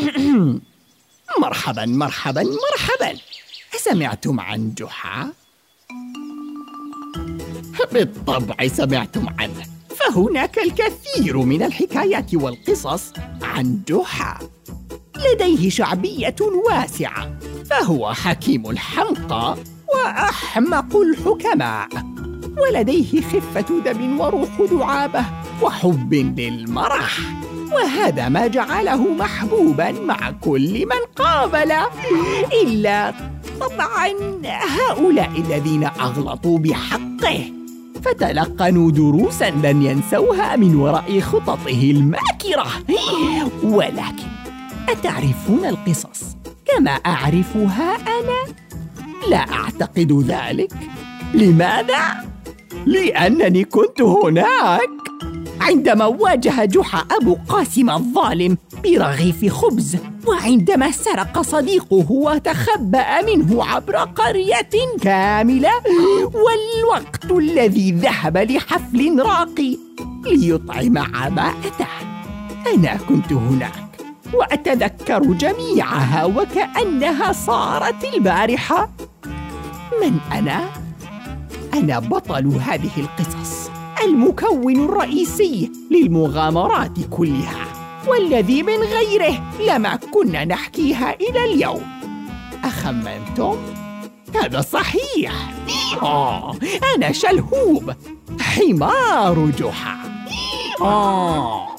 مرحبا مرحبا مرحبا. أسمعتم عن جحا؟ بالطبع سمعتم عنه. فهناك الكثير من الحكايات والقصص عن جحا. لديه شعبية واسعة فهو حكيم الحمقى وأحمق الحكماء. ولديه خفة دم وروح دعابة. وحب للمرح وهذا ما جعله محبوبا مع كل من قابله إلا طبعا هؤلاء الذين أغلطوا بحقه فتلقنوا دروسا لن ينسوها من وراء خططه الماكرة ولكن أتعرفون القصص كما أعرفها أنا؟ لا أعتقد ذلك لماذا؟ لأنني كنت هناك عندما واجه جحا أبو قاسم الظالم برغيف خبز وعندما سرق صديقه وتخبأ منه عبر قرية كاملة والوقت الذي ذهب لحفل راقي ليطعم عباءته. أنا كنت هناك وأتذكر جميعها وكأنها صارت البارحة. من أنا؟ أنا بطل هذه القصص. المكون الرئيسي للمغامرات كلها والذي من غيره لما كنا نحكيها إلى اليوم. أخمنتم؟ هذا صحيح. آه أنا شلهوب. حمار جحا. آه.